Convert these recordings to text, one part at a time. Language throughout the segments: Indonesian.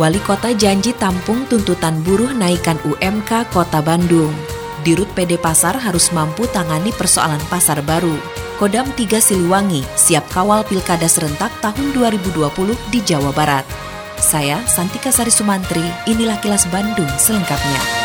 Wali Kota janji tampung tuntutan buruh naikkan UMK Kota Bandung. Dirut PD Pasar harus mampu tangani persoalan pasar baru. Kodam 3 Siliwangi siap kawal pilkada serentak tahun 2020 di Jawa Barat. Saya Santika Sari Sumantri, inilah kilas Bandung selengkapnya.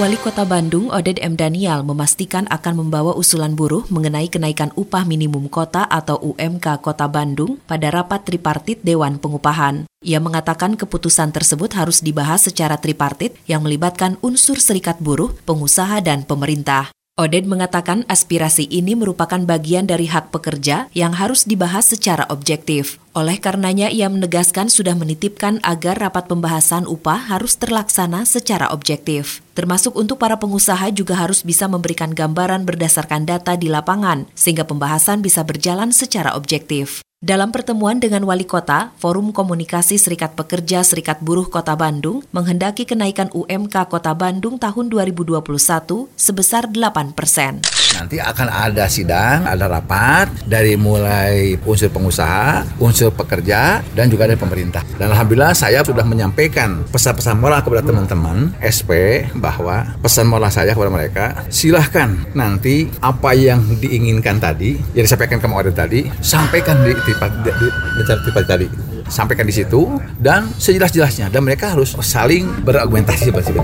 Wali Kota Bandung, Oded M. Daniel, memastikan akan membawa usulan buruh mengenai kenaikan upah minimum kota atau UMK Kota Bandung pada rapat tripartit Dewan Pengupahan. Ia mengatakan keputusan tersebut harus dibahas secara tripartit yang melibatkan unsur serikat buruh, pengusaha, dan pemerintah. Oded mengatakan aspirasi ini merupakan bagian dari hak pekerja yang harus dibahas secara objektif. Oleh karenanya, ia menegaskan sudah menitipkan agar rapat pembahasan upah harus terlaksana secara objektif. Termasuk untuk para pengusaha juga harus bisa memberikan gambaran berdasarkan data di lapangan, sehingga pembahasan bisa berjalan secara objektif. Dalam pertemuan dengan wali kota, Forum Komunikasi Serikat Pekerja Serikat Buruh Kota Bandung menghendaki kenaikan UMK Kota Bandung tahun 2021 sebesar 8 persen. Nanti akan ada sidang, ada rapat dari mulai unsur pengusaha, unsur pekerja, dan juga dari pemerintah. Dan Alhamdulillah saya sudah menyampaikan pesan-pesan moral kepada teman-teman SP bahwa pesan moral saya kepada mereka, silahkan nanti apa yang diinginkan tadi, yang disampaikan ke Mawadid tadi, sampaikan di di tadi sampaikan di situ dan sejelas-jelasnya dan mereka harus saling berargumentasi seperti itu.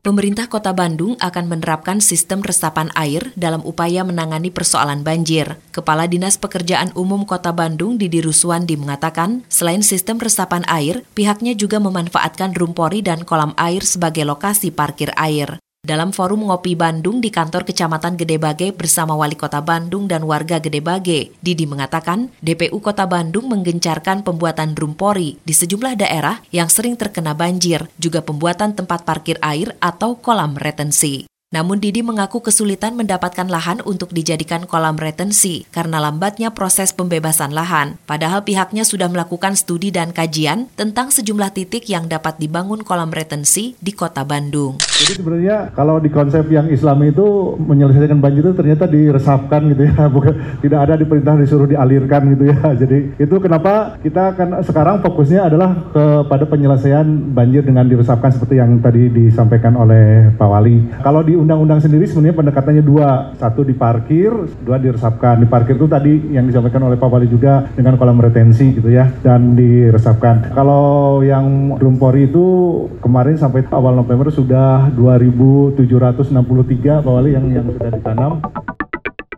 Pemerintah Kota Bandung akan menerapkan sistem resapan air dalam upaya menangani persoalan banjir. Kepala Dinas Pekerjaan Umum Kota Bandung Didi Ruswandi mengatakan, selain sistem resapan air, pihaknya juga memanfaatkan rumpori dan kolam air sebagai lokasi parkir air. Dalam forum Ngopi Bandung di kantor Kecamatan Gedebage bersama Wali Kota Bandung dan warga Gedebage, Didi mengatakan DPU Kota Bandung menggencarkan pembuatan rumpori di sejumlah daerah yang sering terkena banjir, juga pembuatan tempat parkir air atau kolam retensi. Namun Didi mengaku kesulitan mendapatkan lahan untuk dijadikan kolam retensi karena lambatnya proses pembebasan lahan. Padahal pihaknya sudah melakukan studi dan kajian tentang sejumlah titik yang dapat dibangun kolam retensi di kota Bandung. Jadi sebenarnya kalau di konsep yang Islam itu menyelesaikan banjir itu ternyata diresapkan gitu ya, bukan tidak ada di perintah disuruh dialirkan gitu ya. Jadi itu kenapa kita akan sekarang fokusnya adalah kepada penyelesaian banjir dengan diresapkan seperti yang tadi disampaikan oleh Pak Wali. Kalau di undang-undang sendiri sebenarnya pendekatannya dua. Satu di parkir, dua diresapkan. Di parkir itu tadi yang disampaikan oleh Pak Wali juga dengan kolam retensi gitu ya dan diresapkan. Kalau yang Rumpori itu kemarin sampai awal November sudah 2.763 Pak Wali yang yang sudah ditanam.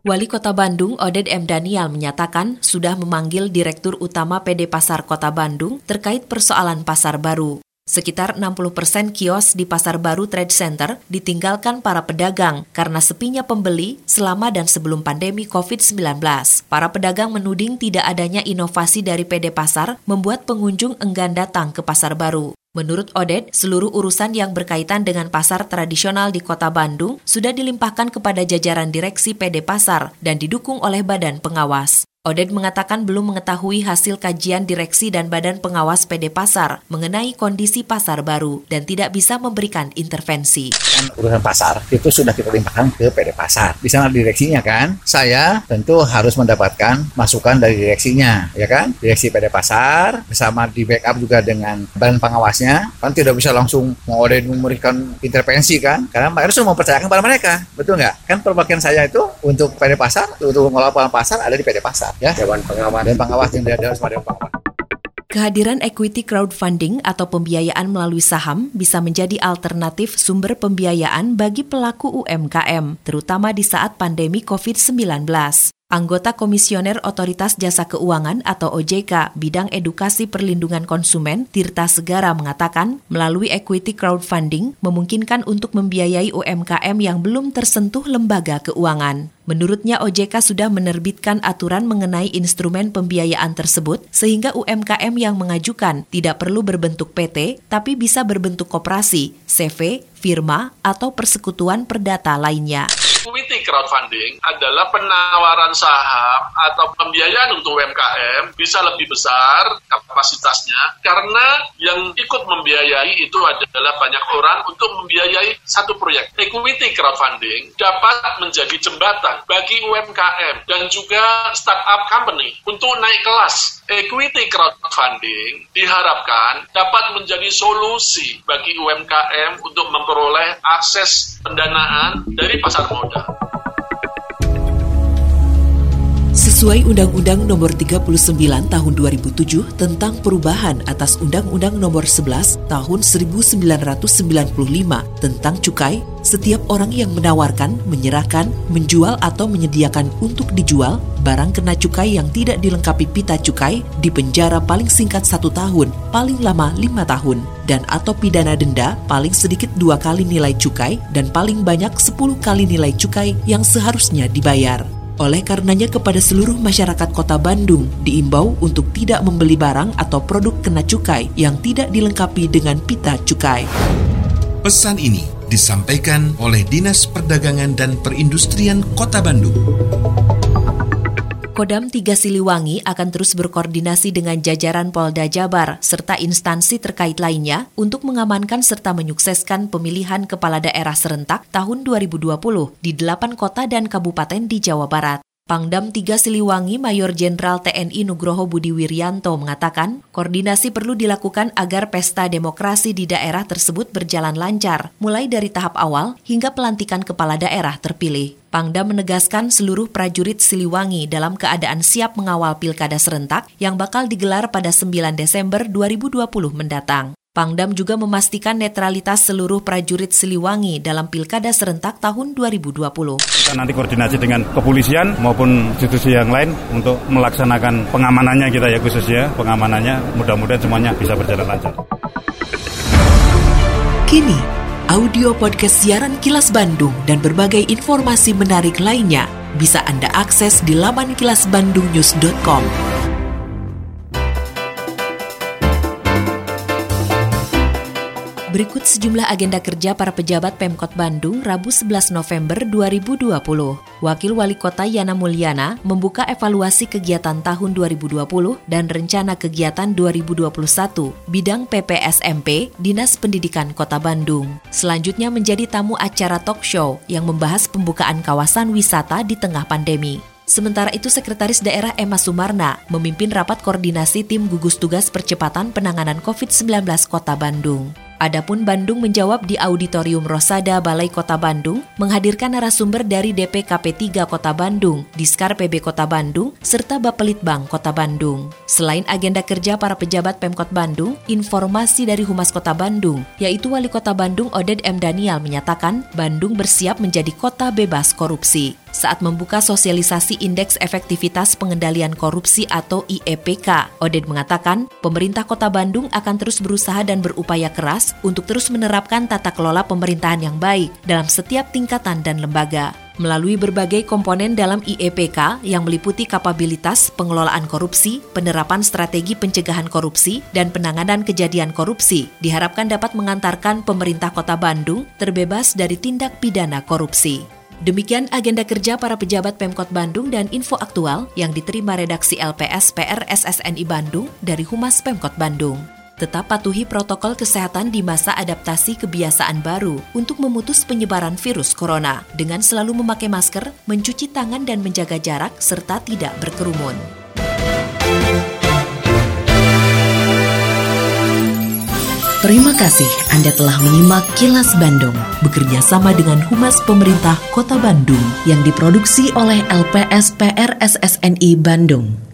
Wali Kota Bandung Oded M. Daniel menyatakan sudah memanggil Direktur Utama PD Pasar Kota Bandung terkait persoalan pasar baru. Sekitar 60 persen kios di Pasar Baru Trade Center ditinggalkan para pedagang karena sepinya pembeli selama dan sebelum pandemi COVID-19. Para pedagang menuding tidak adanya inovasi dari PD Pasar membuat pengunjung enggan datang ke Pasar Baru. Menurut Oded, seluruh urusan yang berkaitan dengan pasar tradisional di kota Bandung sudah dilimpahkan kepada jajaran direksi PD Pasar dan didukung oleh badan pengawas. Oded mengatakan belum mengetahui hasil kajian direksi dan badan pengawas PD Pasar mengenai kondisi pasar baru dan tidak bisa memberikan intervensi. Urusan pasar itu sudah kita limpahkan ke PD Pasar. Di sana direksinya kan, saya tentu harus mendapatkan masukan dari direksinya, ya kan? Direksi PD Pasar bersama di backup juga dengan badan pengawasnya, kan tidak bisa langsung mau Oded memberikan intervensi kan? Karena harus mempercayakan pada mereka, betul nggak? Kan perbagian saya itu untuk PD Pasar, untuk mengelola pasar ada di PD Pasar ya. Dewan pengawas. Dan pengawas yang ada. Sama dewan pengawas. Kehadiran equity crowdfunding atau pembiayaan melalui saham bisa menjadi alternatif sumber pembiayaan bagi pelaku UMKM, terutama di saat pandemi COVID-19. Anggota Komisioner Otoritas Jasa Keuangan atau OJK bidang edukasi perlindungan konsumen Tirta Segara mengatakan melalui equity crowdfunding memungkinkan untuk membiayai UMKM yang belum tersentuh lembaga keuangan. Menurutnya OJK sudah menerbitkan aturan mengenai instrumen pembiayaan tersebut sehingga UMKM yang mengajukan tidak perlu berbentuk PT tapi bisa berbentuk koperasi, CV, firma, atau persekutuan perdata lainnya crowdfunding adalah penawaran saham atau pembiayaan untuk UMKM bisa lebih besar kapasitasnya karena yang ikut membiayai itu adalah banyak orang untuk membiayai satu proyek. Equity crowdfunding dapat menjadi jembatan bagi UMKM dan juga startup company untuk naik kelas. Equity crowdfunding diharapkan dapat menjadi solusi bagi UMKM untuk memperoleh akses pendanaan dari pasar modal. Sesuai Undang-Undang Nomor 39 Tahun 2007 tentang perubahan atas Undang-Undang Nomor 11 Tahun 1995 tentang cukai, setiap orang yang menawarkan, menyerahkan, menjual atau menyediakan untuk dijual barang kena cukai yang tidak dilengkapi pita cukai dipenjara paling singkat satu tahun, paling lama lima tahun, dan atau pidana denda paling sedikit dua kali nilai cukai dan paling banyak sepuluh kali nilai cukai yang seharusnya dibayar. Oleh karenanya kepada seluruh masyarakat kota Bandung diimbau untuk tidak membeli barang atau produk kena cukai yang tidak dilengkapi dengan pita cukai. Pesan ini disampaikan oleh Dinas Perdagangan dan Perindustrian Kota Bandung. Kodam 3 Siliwangi akan terus berkoordinasi dengan jajaran Polda Jabar serta instansi terkait lainnya untuk mengamankan serta menyukseskan pemilihan kepala daerah serentak tahun 2020 di delapan kota dan kabupaten di Jawa Barat. Pangdam 3 Siliwangi Mayor Jenderal TNI Nugroho Budi Wiryanto mengatakan, koordinasi perlu dilakukan agar pesta demokrasi di daerah tersebut berjalan lancar, mulai dari tahap awal hingga pelantikan kepala daerah terpilih. Pangdam menegaskan seluruh prajurit Siliwangi dalam keadaan siap mengawal pilkada serentak yang bakal digelar pada 9 Desember 2020 mendatang. Pangdam juga memastikan netralitas seluruh prajurit Siliwangi dalam pilkada serentak tahun 2020. Kita nanti koordinasi dengan kepolisian maupun institusi yang lain untuk melaksanakan pengamanannya kita ya khususnya pengamanannya mudah-mudahan semuanya bisa berjalan lancar. Kini audio podcast siaran Kilas Bandung dan berbagai informasi menarik lainnya bisa Anda akses di laman kilasbandungnews.com. Berikut sejumlah agenda kerja para pejabat Pemkot Bandung Rabu 11 November 2020. Wakil Wali Kota Yana Mulyana membuka evaluasi kegiatan tahun 2020 dan rencana kegiatan 2021 bidang PPSMP Dinas Pendidikan Kota Bandung. Selanjutnya menjadi tamu acara talk show yang membahas pembukaan kawasan wisata di tengah pandemi. Sementara itu, Sekretaris Daerah Emma Sumarna memimpin rapat koordinasi tim gugus tugas percepatan penanganan COVID-19 Kota Bandung. Adapun Bandung menjawab di Auditorium Rosada Balai Kota Bandung menghadirkan narasumber dari DPKP 3 Kota Bandung, Diskar PB Kota Bandung, serta Bapelitbang Kota Bandung. Selain agenda kerja para pejabat Pemkot Bandung, informasi dari Humas Kota Bandung, yaitu Wali Kota Bandung Oded M. Daniel menyatakan Bandung bersiap menjadi kota bebas korupsi saat membuka sosialisasi Indeks Efektivitas Pengendalian Korupsi atau IEPK. Oded mengatakan, pemerintah kota Bandung akan terus berusaha dan berupaya keras untuk terus menerapkan tata kelola pemerintahan yang baik dalam setiap tingkatan dan lembaga. Melalui berbagai komponen dalam IEPK yang meliputi kapabilitas pengelolaan korupsi, penerapan strategi pencegahan korupsi, dan penanganan kejadian korupsi, diharapkan dapat mengantarkan pemerintah kota Bandung terbebas dari tindak pidana korupsi. Demikian agenda kerja para pejabat Pemkot Bandung dan info aktual yang diterima redaksi LPS PR SSNI Bandung dari Humas Pemkot Bandung. Tetap patuhi protokol kesehatan di masa adaptasi kebiasaan baru untuk memutus penyebaran virus corona dengan selalu memakai masker, mencuci tangan dan menjaga jarak serta tidak berkerumun. Terima kasih Anda telah menyimak Kilas Bandung bekerja sama dengan Humas Pemerintah Kota Bandung yang diproduksi oleh LPS PR SSNI Bandung.